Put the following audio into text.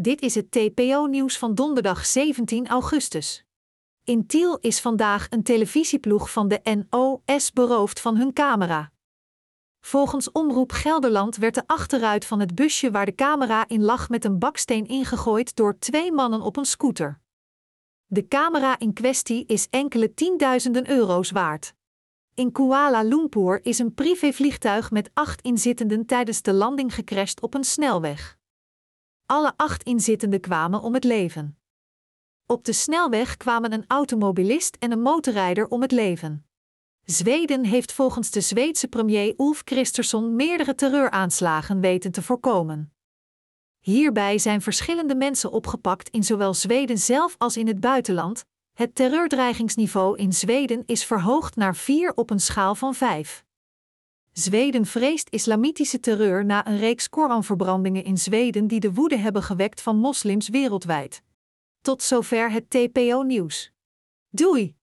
Dit is het TPO-nieuws van donderdag 17 augustus. In Tiel is vandaag een televisieploeg van de NOS beroofd van hun camera. Volgens Omroep Gelderland werd de achteruit van het busje waar de camera in lag met een baksteen ingegooid door twee mannen op een scooter. De camera in kwestie is enkele tienduizenden euro's waard. In Kuala Lumpur is een privévliegtuig met acht inzittenden tijdens de landing gecrashed op een snelweg. Alle acht inzittenden kwamen om het leven. Op de snelweg kwamen een automobilist en een motorrijder om het leven. Zweden heeft volgens de Zweedse premier Ulf Kristersson meerdere terreuraanslagen weten te voorkomen. Hierbij zijn verschillende mensen opgepakt in zowel Zweden zelf als in het buitenland. Het terreurdreigingsniveau in Zweden is verhoogd naar 4 op een schaal van 5. Zweden vreest islamitische terreur na een reeks Koranverbrandingen in Zweden die de woede hebben gewekt van moslims wereldwijd. Tot zover het TPO-nieuws. Doei!